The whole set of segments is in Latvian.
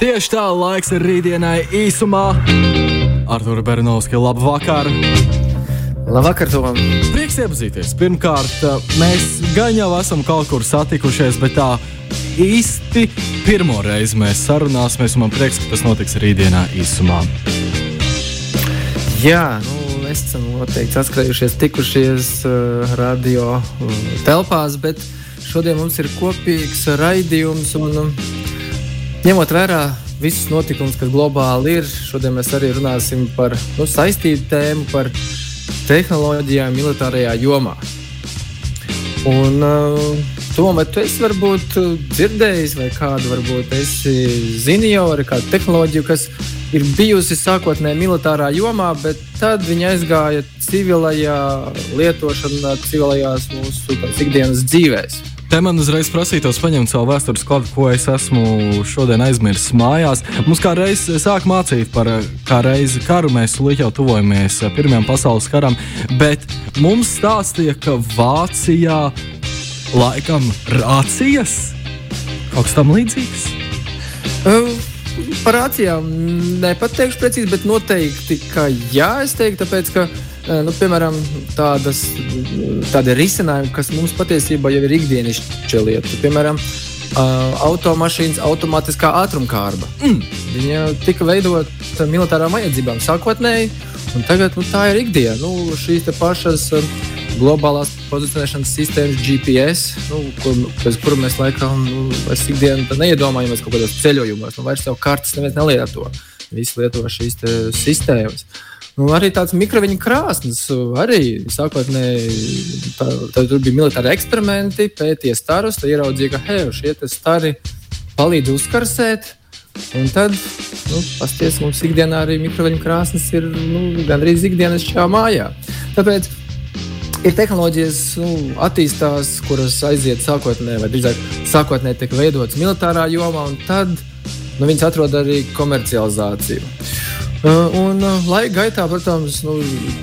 Tieši tā laiks ir rītdienai īsumā. Artur Bernovski, labu vakaru! Labvakar, Tom! Prieks iepazīties. Pirmkārt, mēs gan jau esam kaut kur satikušies, bet tā īsti pirmo reizi mēs sarunāsimies. Man prieks, ka tas notiks rītdienā īsumā. Jā, nu, mēs esam noteikti saskrējušies, tikušies uh, radio uh, telpās, bet šodien mums ir kopīgs raidījums. Un, uh, ņemot vērā visus notikumus, kas globāli ir, šodien mēs arī runāsim par nu, saistību tēmu, par tehnoloģijām militārajā jomā. Un, uh, Tom, vai tu esi varbūt dzirdējis, vai kādu varbūt esi zini jau ar kādu tehnoloģiju, kas ir bijusi sākotnēji militārā jomā, bet tad viņa aizgāja civilajā lietošanā, civilajās mūsu ikdienas dzīvēm. Te man uzreiz prasītos paņemt savu vēstures klāstu, ko es esmu šodien aizmirsis mājās. Mums kā reiz sāk mācīt par kā reizi karu, mēs līdz jau tuvojamies Pirmajam pasaules karam, bet mums stāstīja, ka Vācijā laikam rācijas kaut kas tam līdzīgs. Uh. Par rācijām nepateikšu precīzi, bet noteikti, ka jā, es teiktu, tāpēc, ka nu, piemēram, tādas, tādi risinājumi, kas mums patiesībā jau ir ikdienišķa lieta. Piemēram, automašīnas automātiskā ātrumkārba. Mm. Viņa tika veidota militārām vajadzībām sākotnēji, un tagad nu, tā ir ikdiena. Nu, šīs pašas globālās pozicionēšanas sistēmas, GPS, nu, kur, bez kura mēs laikam nu, ikdienā neiedomājamies kaut kādos ceļojumos. Nu, vairs jau kartes neviens nelieto. Visi lieto šīs sistēmas. Nu, arī tāds mikroviņu krāsnes, arī sākotnēji tur bija militāri eksperimenti, pētīja starus, tad ieraudzīja, ka hei, šie stari palīdz uzkarsēt. Un tad, nu, pasties, mums ikdienā arī mikroviņu krāsnes ir nu, gandrīz ikdienas šajā mājā. Tāpēc ir tehnoloģijas, nu, attīstās, kuras aiziet sākotnēji, vai drīzāk sākotnēji tiek veidotas militārā jomā, un tad nu, viņas atrod arī komercializāciju. Uh, un uh, laika gaitā, protams, nu,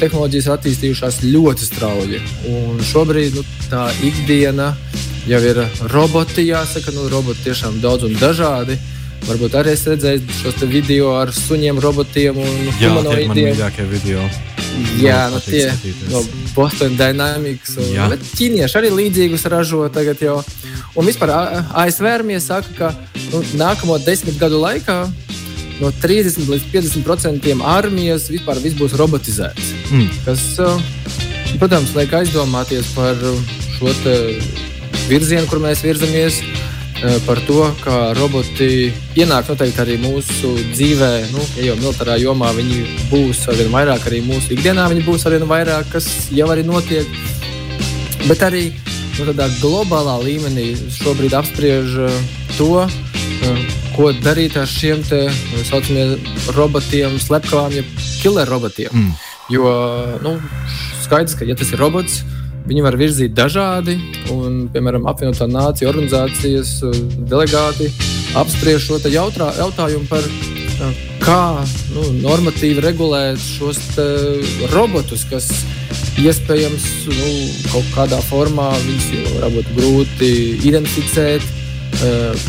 tehnoloģijas ir attīstījušās ļoti strauji. Un šobrīd nu, tā ikdiena jau ir roboti. Jāsaka, nu, roboti tiešām daudz un dažādi. Varbūt arī esat redzējis šos video ar suņiem, robotiem un humanoidiem. Jā, tie ir video. Jā, nu, tie no Boston Dynamics. Un, bet ķīnieši arī līdzīgus ražo tagad jau. Un vispār ASV armija saka, ka nu, nākamo desmit gadu laikā no 30 līdz 50% armijas vispār būs robotizēts. Mm. Kas, uh, protams, liek aizdomāties par šo virzienu, kur mēs virzamies. Uh, par to, ka roboti ienāk noteikti arī mūsu dzīvē, nu, ja jau militārā jomā viņi būs arvien vairāk, arī mūsu ikdienā viņi būs arvien vairāk, kas jau arī notiek. Bet arī nu, tādā globālā līmenī šobrīd apspriež to, ko darīt ar šiem tā saucamiem robotiem, slepkavām, jeb killer robotiem. Mm. Jo nu, skaidrs, ka ja tas ir robots, viņi var virzīt dažādi, un, piemēram, apvienotā nācija organizācijas delegāti apspriež šo jautrā, jautājumu par kā nu, normatīvi regulēt šos robotus, kas iespējams nu, kaut kādā formā viņus varbūt grūti identificēt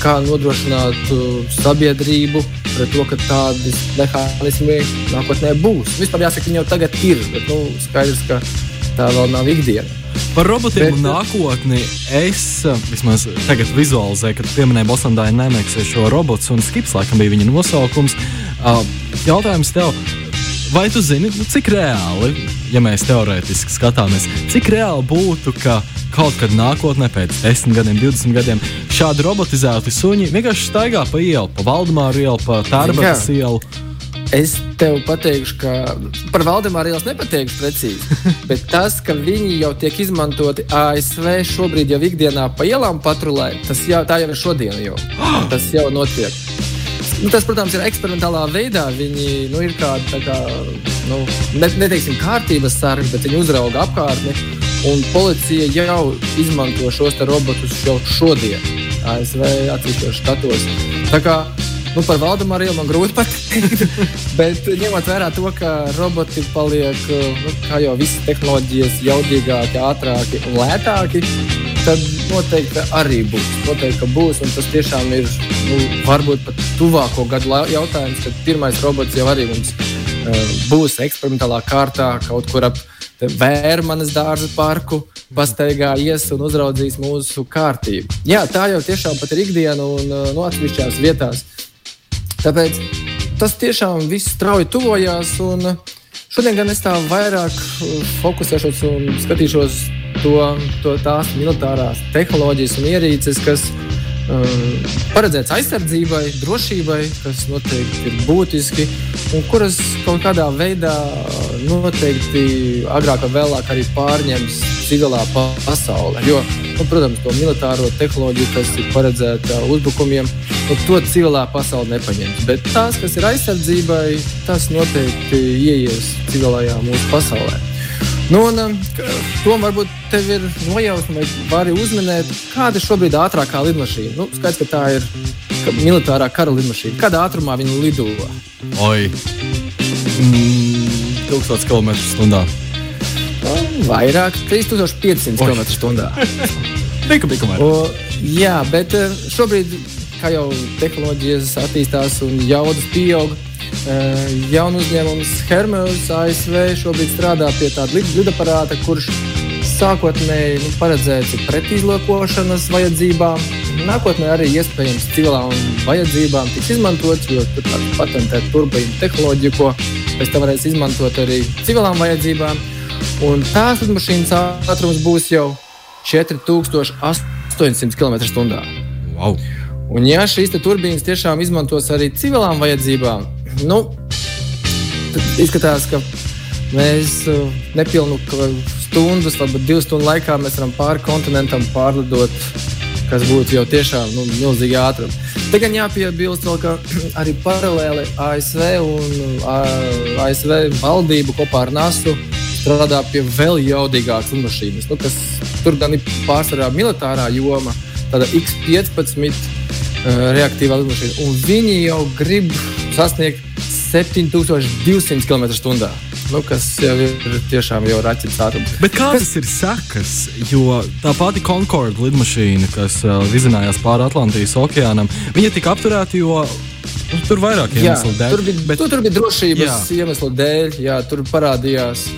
kā nodrošināt sabiedrību pret to, ka tādi mehānismi nākotnē būs. Vispār jāsaka, viņi jau tagad ir, bet nu, skaidrs, ka tā vēl nav ikdiena. Par robotiem bet, un nākotni es eh, vismaz tagad vizualizēju, kad pieminēju Bostonā Dynamics šo robotu, un skips laikam bija viņa nosaukums. Eh, jautājums tev, vai tu zini, nu, cik reāli, ja mēs teorētiski skatāmies, cik reāli būtu, ka kaut kad nākotnē, pēc 10 gadiem, 20 gadiem, šādi robotizēti suņi vienkārši staigā pa ielu, pa Valdemāru ielu, pa Tārbatas ielu. Es tev pateikšu, ka par Valdemāru ielas nepateikšu precīzi, bet tas, ka viņi jau tiek izmantoti ASV šobrīd jau ikdienā pa ielām patrulē, tas jau, tā jau ir šodien jau. Tas jau notiek. Nu, tas, protams, ir eksperimentālā veidā. Viņi nu, ir kādi, kā, nu, ne, neteiksim, kārtības sargi, bet viņi uzrauga apkārtni. Un policija jau izmanto šos robotus jau šodien, ASV atsevišķos štatos. Tā kā nu, par Valdemāru man grūti pateikt, bet ņemot vērā to, ka roboti paliek, nu, kā jau visas tehnoloģijas, jaudīgāki, ātrāki un lētāki, tad noteikti arī būs. Noteikti būs, un tas tiešām ir nu, varbūt pat tuvāko gadu jautājums, kad pirmais robots jau arī mums uh, būs eksperimentālā kārtā kaut kur ap Vērmanas dārza parku pastaigā ies un uzraudzīs mūsu kārtību. Jā, tā jau tiešām ir ikdiena un no atsevišķās vietās. Tāpēc tas tiešām viss strauji tuvojās. Šodien gan es tā vairāk fokusēšos un skatīšos to, to tās militārās tehnoloģijas un ierīces, kas uh, paredzēts aizsardzībai, drošībai, kas noteikti ir būtiski un kuras kaut kādā veidā noteikti agrāk vai vēlāk arī pārņems civilā pasaulē. Jo, nu, protams, to militāro tehnoloģiju, kas ir paredzēta uzbrukumiem, nu, to civilā pasaule nepaņems. Bet tās, kas ir aizsardzībai, tas noteikti ieies civilajā mūsu pasaulē. Nu, un, um, Tom, varbūt tev ir nojausma, vai vari uzminēt, kāda ir šobrīd ātrākā lidmašīna. Nu, skaidrs, ka tā ir ka militārā kara lidmašīna. Kādā ātrumā viņa lido? Oi! Mm, 1000 km/h. Vairāk, 3500 km/h. Tikai bija kamēr. Jā, bet uh, šobrīd kā jau tehnoloģijas attīstās un jaudas pieaug. Jaunu uzņēmums Hermes ASV šobrīd strādā pie tāda lidaparāta, kurš sākotnēji nu, paredzēts pretīzlokošanas vajadzībām. Nākotnē arī iespējams civilām vajadzībām tiks izmantots, jo tur ir patentēta turbīna tehnoloģija, ko pēc tam varēs izmantot arī civilām vajadzībām. Un tās lidmašīnas ātrums būs jau 4800 km/h. Wow. Un, ja šīs turbīnas tiešām izmantos arī civilām vajadzībām, nu, izskatās, ka mēs uh, nepilnu stundas, varbūt divu stundu laikā mēs varam pāri kontinentam pārlidot, kas būtu jau tiešām nu, milzīgi ātrums. Te gan jāpiebilst, vēl, ka arī paralēli ASV un ASV valdība kopā ar NASU strādā pie vēl jaudīgākas lidmašīnas, nu, kas tur gan ir pārsvarā militārā joma, tāda X-15 Eh, reaktīvā lidmašīna. Un viņi jau grib sasniegt 7200 km/h. Nu, kas jau ir tiešām jau raķetes ātrums. Bet kādas kas... ir sekas? Jo tā pati Concorde lidmašīna, kas uh, vizinājās pāri Atlantijas okeānam, viņa tika apturēta, jo nu, tur vairāk iemeslu dēļ. Tur bija, bet... tu, tur bija drošības jā. iemeslu dēļ, jā, tur parādījās.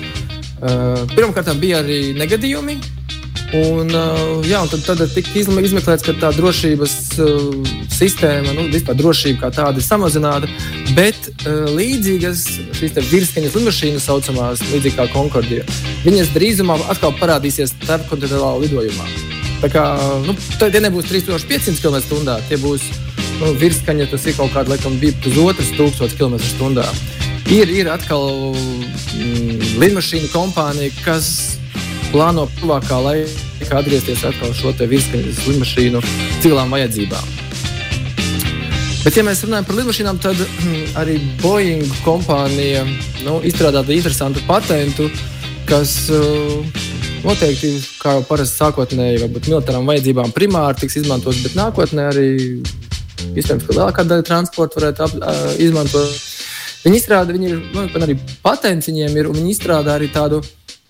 Uh, Pirmkārt, bija arī negadījumi, Un, uh, jā, un tad, tad tika izmeklēts, ka tā drošības uh, sistēma, nu, vispār drošība kā tāda ir samazināta. Bet uh, līdzīgas šīs virsmas lidmašīnas, saucamās, līdzīgi kā Concordija, viņas drīzumā atkal parādīsies starpkontinentālā lidojumā. Tā kā nu, tie nebūs 3500 km/h, tie būs nu, virskaņa, tas ir kaut kāda, laikam, bija pusotras tūkstošas km/h. Ir, ir atkal mm, lidmašīnu kompānija, kas plāno tuvākā laikā atgriezties atkal šo virskaņas lidmašīnu civilām vajadzībām. Bet, ja mēs runājam par lidmašīnām, tad arī Boeing kompānija nu, izstrādāja interesantu patentu, kas uh, noteikti, kā jau parasti sākotnēji, varbūt militārām vajadzībām primāri tiks izmantots, bet nākotnē arī iespējams, ka lielākā daļa transporta varētu ap, uh, izmantot. Viņi izstrādā, viņi ir, nu, arī patents viņiem ir, un viņi izstrādā arī tādu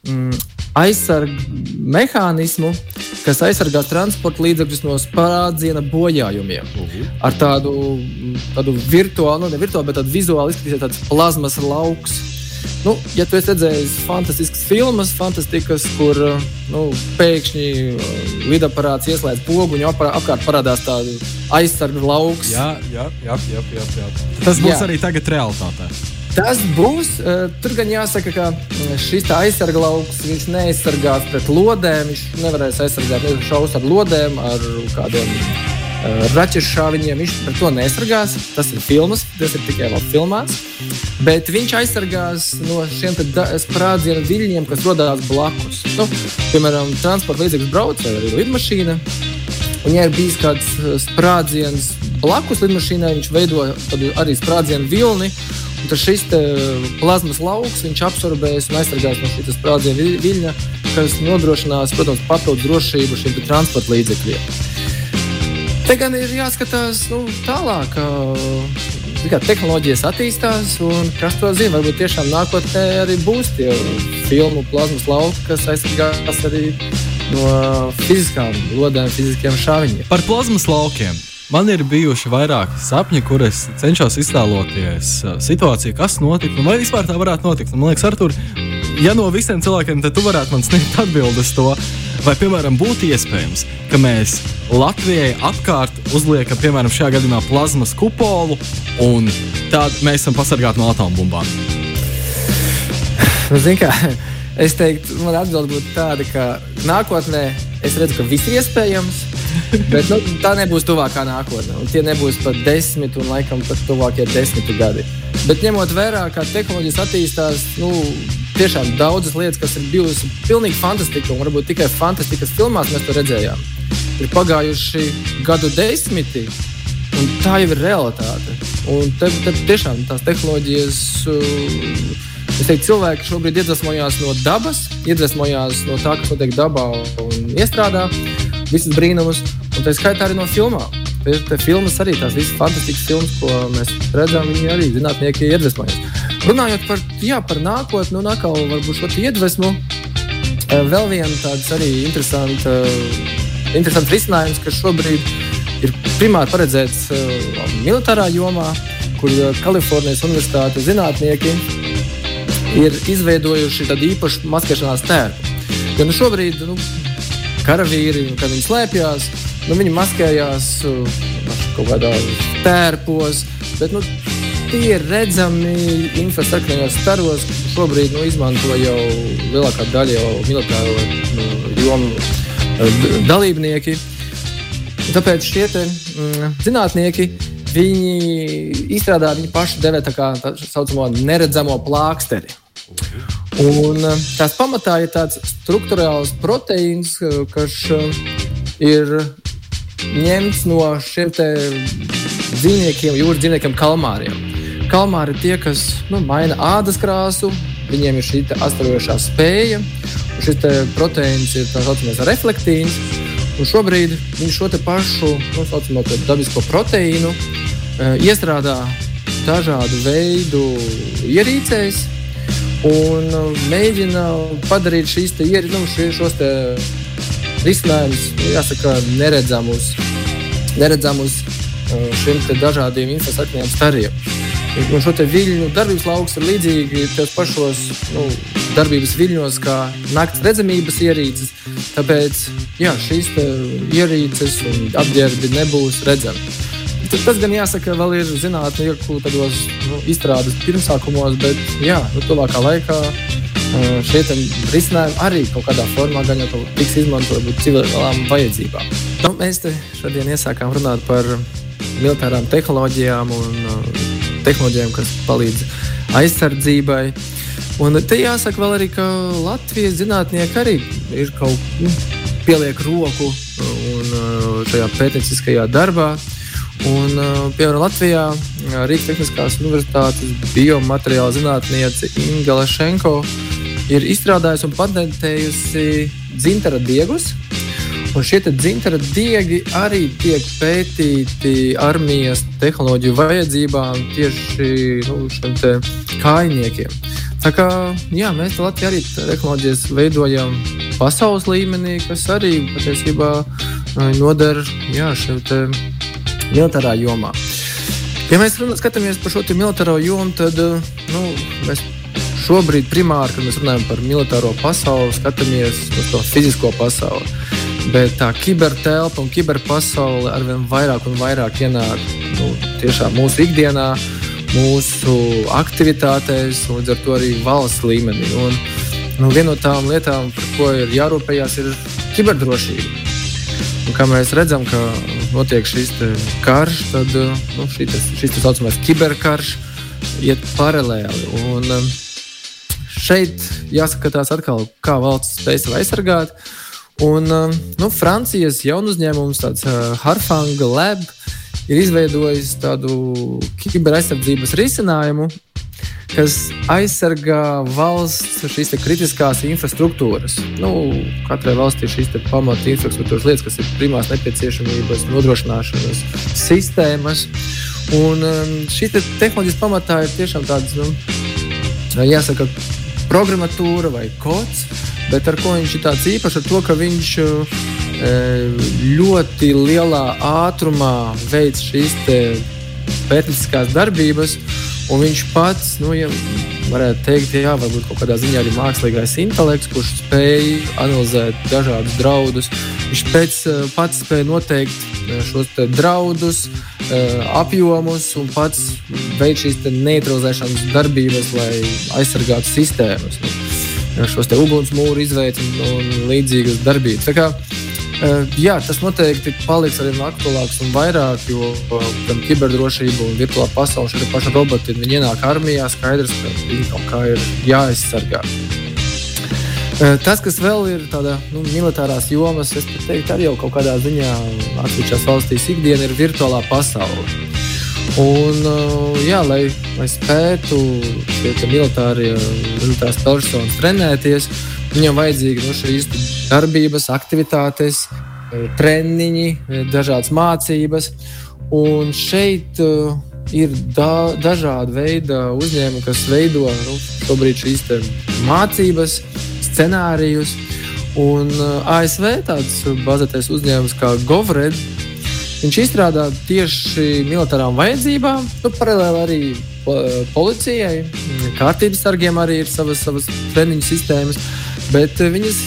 mm, aizsargu mehānismu, kas aizsargā transporta līdzekļus no sprādziena bojājumiem. Uh -huh. Ar tādu, tādu virtuālu, nu, ne virtuālu, bet tādu vizuāli izskatītu tāds plazmas lauks. Nu, ja tu esi redzējis fantastiskas filmas, fantastiskas, kur nu, pēkšņi uh, lidaparāts ieslēdz pogu un apkārt parādās tāds aizsargu lauks. Jā, jā, jā, jā, jā, jā. Tas būs jā. arī tagad realitātē. Tas būs. Eh, tur gan jāsaka, ka eh, šis aizsarga lauks neaizsargās pret lodēm. Viņš nevarēs aizsargāt šaus ar lodēm, ar kādiem uh, raķešu šāviņiem. Viņš pret to neaizsargās. Tas ir filmas, tas ir tikai vēl filmās. Bet viņš aizsargās no šiem sprādzienu viļņiem, kas radās blakus. Nu, piemēram, transporta līdzeklis brauc vai lidmašīna. Un, ja ir bijis kāds sprādziens blakus lidmašīnai, viņš veido arī sprādzienu vilni. Tad šis plazmas lauks absorbēs un aizsargās no šīs sprādziena viļņa, kas nodrošinās, protams, papildus drošību šiem transporta līdzekļiem. Te gan ir jāskatās nu, tālāk. Kā tehnoloģijas attīstās, un kas to zina, varbūt tiešām nākotnē arī būs tie filmu plazmas lauki, kas aizsargās arī no fiziskām lodēm, fiziskiem šāviņiem. Par plazmas laukiem. Man ir bijuši vairāki sapņi, kur es cenšos iztēloties situāciju, kas notiktu, vai vispār tā varētu notikt. Man liekas, Artur, ja no visiem cilvēkiem, tad tu varētu man sniegt atbildes to, vai, piemēram, būtu iespējams, ka mēs Latvijai apkārt uzliekam, piemēram, šajā gadījumā plazmas kupolu, un tad mēs esam pasargāti no atombumbām. Nu, kā, es teiktu, man atbild būtu tāda, ka nākotnē es redzu, ka viss ir iespējams. Bet nu, tā nebūs tuvākā nākotnē. Un tie nebūs pat desmit un laikam pat tuvākie desmit gadi. Bet ņemot vērā, kā tehnoloģijas attīstās, nu, tiešām daudzas lietas, kas ir bijusi pilnīgi fantastika, un varbūt tikai fantastikas filmās mēs to redzējām. Ir pagājuši gadu desmiti, un tā jau ir realitāte. Un te, te tiešām tās tehnoloģijas. Uh, Es teiktu, cilvēki šobrīd iedvesmojās no dabas, iedvesmojās no tā, kas notiek dabā un iestrādā visas brīnumus, un tā skaitā arī no filmām. Te, te filmas arī tās visas fantastiskas filmas, ko mēs redzam, viņi arī zinātnieki iedvesmojas. Runājot par, jā, par nākotni, nu, atkal varbūt šo iedvesmu, eh, vēl viena tāds arī interesants, interesants risinājums, kas šobrīd ir primāri paredzēts uh, militārā jomā, kur Kalifornijas Universitātes zinātnieki ir izveidojuši tādu īpašu maskēšanās tērpu. Jo nu šobrīd nu, karavīri, kad viņi slēpjas, nu, viņi maskējās uh, kaut kādā tērpos. Bet, nu, tie ir redzami infrasarkanajos staros, kas šobrīd nu, izmanto jau lielākā daļa jau militāro nu, jomu uh, dalībnieki. Tāpēc šie te, mm, zinātnieki viņi izstrādāja viņu pašu devē tā kā tā saucamo neredzamo plāksteri. Un eh, tās pamatā ir tāds struktūrāls proteīns, eh, kas eh, ir ņemts no šiem dzīvniekiem, jūras dzīvniekiem, kalmāriem. Kalmāri ir tie, kas nu, maina ādas krāsu, viņiem ir šī astarojošā spēja. Šis proteīns ir tā saucamais reflektīns. Un šobrīd viņš šo pašu nu, saucamo dabisko proteīnu iestrādā dažādu veidu ierīcēs, un mēģina padarīt šīs ieri, nu, šos risinājumus, nu, jāsaka, neredzamus, neredzamus uh, šiem dažādiem infrasakņiem stariem. Un šo viļņu darbības lauks ir līdzīgi tos pašos nu, darbības viļņos, kā naktas redzamības ierīces. Tāpēc jā, šīs ierīces un apģērbi nebūs redzami. Tas gan jāsaka, vēl ir zinātnieku nu, izstrādes pirmsākumos, bet jā, nu, tuvākā laikā šie risinājumi arī kaut kādā formā gan jau tiks izmantoti civilām vajadzībām. Nu, mēs šodien iesākām runāt par militārām tehnoloģijām un tehnoloģijām, kas palīdz aizsardzībai. Un te jāsaka vēl arī, ka Latvijas zinātnieki arī ir kaut kā nu, pieliek roku un, šajā pētnieciskajā darbā. Un, uh, piemēram, Latvijā uh, Rīgas Tehniskās Universitātes biomateriāla zinātniece Inga Lešenko ir izstrādājusi un patentējusi dzintara diegus. Un šie dzintara diegi arī tiek pētīti armijas tehnoloģiju vajadzībām tieši nu, šiem kājniekiem. Tā kā jā, mēs Latvijā arī tehnoloģijas veidojam pasaules līmenī, kas arī patiesībā uh, noder jā, šim militārā jomā. Ja mēs skatāmies par šo militāro jomu, tad eh, nu, mēs šobrīd primāri, kad mēs runājam par militāro pasauli, skatāmies uz to fizisko pasauli. Bet tā kibertelpa un kiberpasaule arvien vairāk un vairāk ienāk nu, mūsu ikdienā, mūsu aktivitātēs, un līdz ar to arī valsts līmenī. Un, nu, viena no tām lietām, par ko ir jārūpējas, ir kiberdrošība. Un kā mēs redzam, ka notiek šis karš, tad nu, šis, šis tā saucamais kiberkarš iet paralēli. Un, um, šeit jāskatās atkal, kā valsts spēj sevi aizsargāt. Un, um, nu, Francijas jaunu uzņēmums, tāds Harfanga Lab, ir izveidojis tādu kiberaizsardzības risinājumu, kas aizsargā valsts šīs kritiskās infrastruktūras. Nu, katrai valstī ir šīs pamata infrastruktūras lietas, kas ir primās nepieciešamības nodrošināšanas sistēmas. Un um, šī te tehnoloģijas pamatā ir tiešām tādas, nu, jāsaka, programmatūra vai kods. bet ar ko viņš ir tāds īpašs, ar to, ka viņš ļoti lielā ātrumā veic šīs pētnieciskās darbības, un viņš pats, nu, ja varētu teikt, jā, varbūt kaut kādā ziņā arī mākslīgais intelekts, kurš spēj analizēt dažādus draudus. Viņš pēc, pats spēja noteikt šos draudus, apjomus un pats veids šīs neutralizēšanas darbības, lai aizsargātu sistēmas. Nu, šos ugunsmūru izveidu un, un līdzīgas darbības. Kā, jā, tas noteikti paliks arī aktuālāks un vairāk, jo gan kiberdrošība un virtuālā pasaule, arī paša roboti, ienāk armijā, skaidrs, ka viņi kaut kā ir jāaizsargā. Tas, kas vēl ir tāda nu, militārās jomas, es teiktu, arī jau kaut kādā ziņā atsevišķās valstīs ikdiena ir virtuālā pasaule. Un, jā, lai, lai spētu šie militārie, personas trenēties, viņam vajadzīga nu, šīs darbības, aktivitātes, treniņi, dažādas mācības. Un šeit uh, ir da, dažādi veidi uzņēmumi, kas veido nu, šīs mācības, scenārijus. Un uh, ASV tāds bazētais uzņēmums kā Govred, viņš izstrādā tieši militārām vajadzībām, nu, paralēli arī policijai, kārtības sargiem arī ir savas, savas treniņu sistēmas. Bet viņas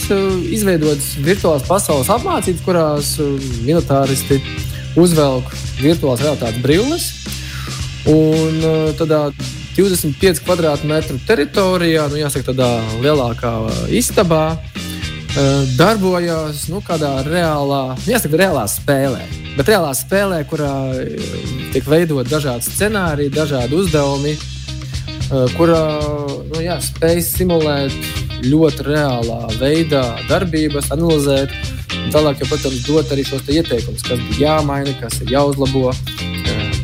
izveidotas virtuālās pasaules apmācības, kurās militāristi uzvelk virtuālās realitātes brilles. Un tādā 25 km2 teritorijā, nu, jāsaka, tādā lielākā istabā, eh, darbojās nu, kādā reālā, nu, jāsaka, reālā spēlē. Bet reālā spēlē, kurā eh, tiek veidot dažādi scenāriji, dažādi uzdevumi, eh, kurā nu, jā, spēj simulēt ļoti reālā veidā darbības, analizēt. Tālāk, jau, protams, dot arī šos ieteikumus, kas ir jāmaina, kas ir jāuzlabo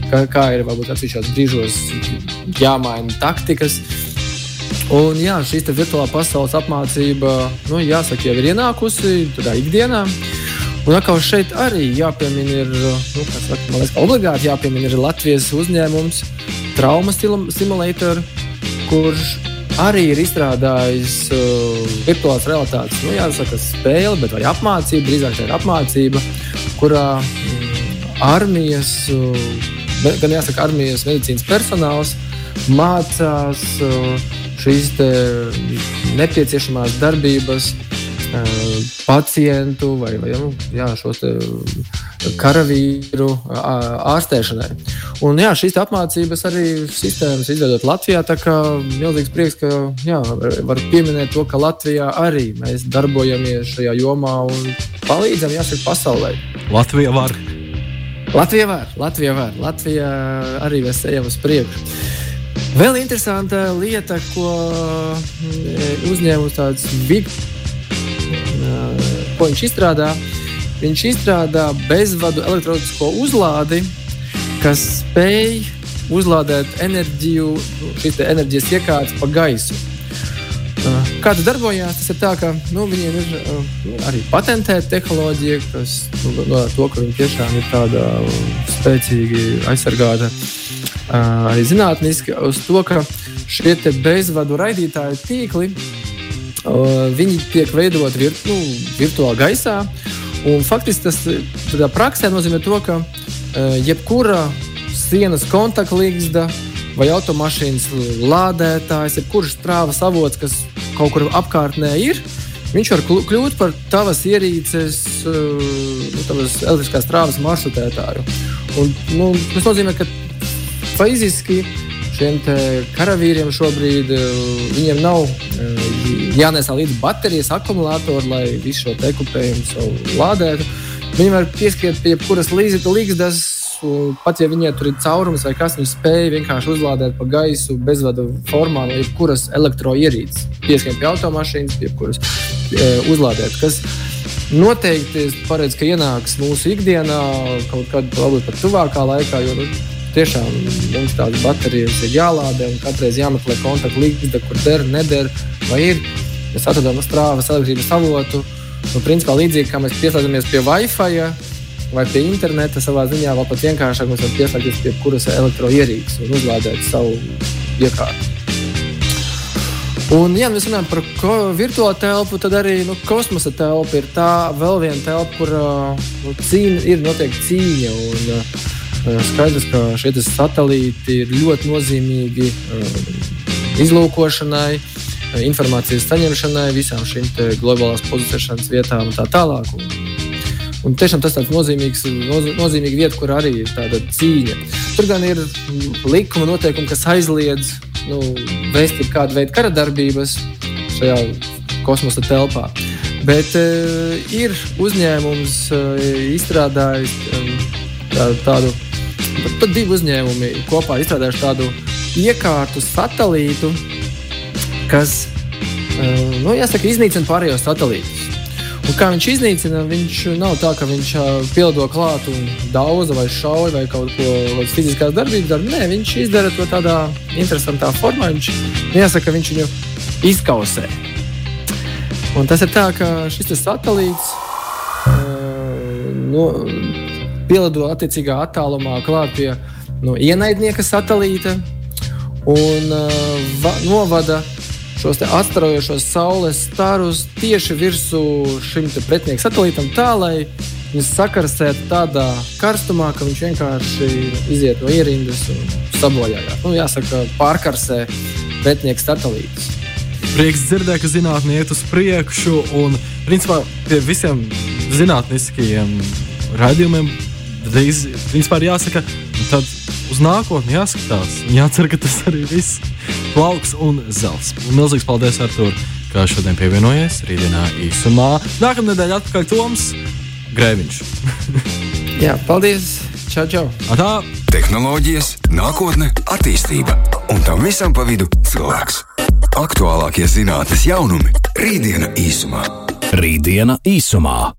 kā, kā ir varbūt atsevišķos brīžos jāmaina taktikas. Un jā, šī virtuālā pasaules apmācība, nu, jāsaka, jau ir ienākusi tādā ikdienā. Un atkal šeit arī jāpiemina, ir, nu, saka, liekas, obligāti jāpiemina ir Latvijas uzņēmums Trauma Simulator, kurš arī ir izstrādājis uh, virtuālās realitātes, nu, jāsaka, spēle, bet vai apmācība, drīzāk tā ir apmācība, kurā mm, armijas uh, gan jāsaka, armijas medicīnas personāls mācās uh, šīs nepieciešamās darbības uh, pacientu vai, vai nu, jā, šos karavīru ārstēšanai. Un, jā, šīs apmācības arī sistēmas izveidot Latvijā. Tā kā milzīgs prieks, ka jā, var pieminēt to, ka Latvijā arī mēs darbojamies šajā jomā un palīdzam jāsaka pasaulē. Latvija var. Latvija var, Latvija var. Latvija arī mēs ejam uz priekšu. Vēl interesanta lieta, ko mm, uzņēmums tāds bija, ko viņš izstrādā. Viņš izstrādā bezvadu elektronisko uzlādi, kas spēj uzlādēt enerģiju, šīs enerģijas iekārtas pa gaisu. Kā tas darbojās? Tas ir tā, ka nu, viņiem ir nu, arī patentēta tehnoloģija, kas nu, no to, ka viņi tiešām ir tāda spēcīgi aizsargāta arī zinātniski, uz to, ka šie bezvadu raidītāju tīkli viņi tiek veidoti virt, nu, virtuāli gaisā. Un faktiski tas praksē nozīmē to, ka jebkura sienas kontaktlīgsta vai automašīnas lādētājs, jebkurš strāvas avots, kas kaut kur apkārtnē ir, viņš var kļūt par tavas ierīces, uh, nu, tavas elektriskās strāvas maršrutētāju. Un, nu, tas nozīmē, ka fiziski šiem karavīriem šobrīd uh, viņiem nav uh, jānesa līdzi baterijas, akumulātori, lai visu šo ekipējumu lādētu. Viņi var pieskriet pie jebkuras līdzekļa, pat ja viņiem tur ir caurums vai kas, viņi spēja vienkārši uzlādēt pa gaisu bezvadu formā no jebkuras elektroierīces. Pieskrien pie automašīnas, jebkuras e, uzlādēt. Kas noteikti paredz, ka ienāks mūsu ikdienā kaut kad, varbūt pat tuvākā laikā. Jo, nu, Tiešām mums tādas baterijas ir jālādē, un katru reizi jāmeklē kontakta līnija, kur der, neder, vai ir. Mēs atradām strāvas elektrības avotu. Nu, principā līdzīgi kā mēs pieslēdzamies pie Wi-Fi, vai pie interneta savā ziņā, vai pat vienkāršāk mēs varam pieslēgties pie kuras elektroierīces un uzlādēt savu iekārtu. Un, ja mēs runājam par virtuālo telpu, tad arī nu, kosmosa telpa ir tā vēl viena telpa, kur nu, cīņa, ir noteikti cīņa. Un, uh, skaidrs, ka šie satelīti ir ļoti nozīmīgi izlūkošanai, informācijas saņemšanai, visām šīm globālās pozicionēšanas vietām un tā tālāk. Un, Un tiešām tas ir nozīmīgs, noz, nozīmīga vieta, kur arī ir tāda cīņa. Tur gan ir likuma noteikumi, kas aizliedz nu, veist kādu veidu kara darbības šajā kosmosa telpā. Bet uh, ir uzņēmums uh, izstrādājis um, tā, tādu, tad divi uzņēmumi kopā izstrādājuši tādu iekārtu satelītu, kas, uh, nu, jāsaka, iznīcina pārējos satelītus. Un kā viņš iznīcina, viņš nav tā, ka viņš pielido klāt un daudz vai šauja vai kaut ko fiziskās darbības dara. Nē, viņš izdara to tādā interesantā formā. Viņš jāsaka, viņš viņu izkausē. Un tas ir tā, ka šis satelīts uh, no, pielido attiecīgā attālumā klāt pie no, ienaidnieka satelīta un uh, va, novada šos atstarojošos saules starus tieši virsū šim pretinieku satelītam, tā lai viņas sakarsētu tādā karstumā, ka viņš vienkārši iziet no ierindas un sabojājās. Nu, jāsaka, pārkarsē pretinieku satelītus. Prieks dzirdēt, ka zinātnē iet uz priekšu, un principā pie visiem zinātniskajiem raidījumiem principā, ir jāsaka, tad uz nākotni jāskatās. Jācer, ka tas arī viss plauks un zels. Milzīgs paldies, Artur, ka šodien pievienojies rītdienā īsumā. Nākamā nedēļa atpakaļ Toms Grēviņš. Jā, paldies! Čau, čau! Atā. Tehnoloģijas, nākotne, attīstība un tam visam pa vidu cilvēks. Aktuālākie zinātnes jaunumi - rītdiena īsumā. Rītdiena īsumā.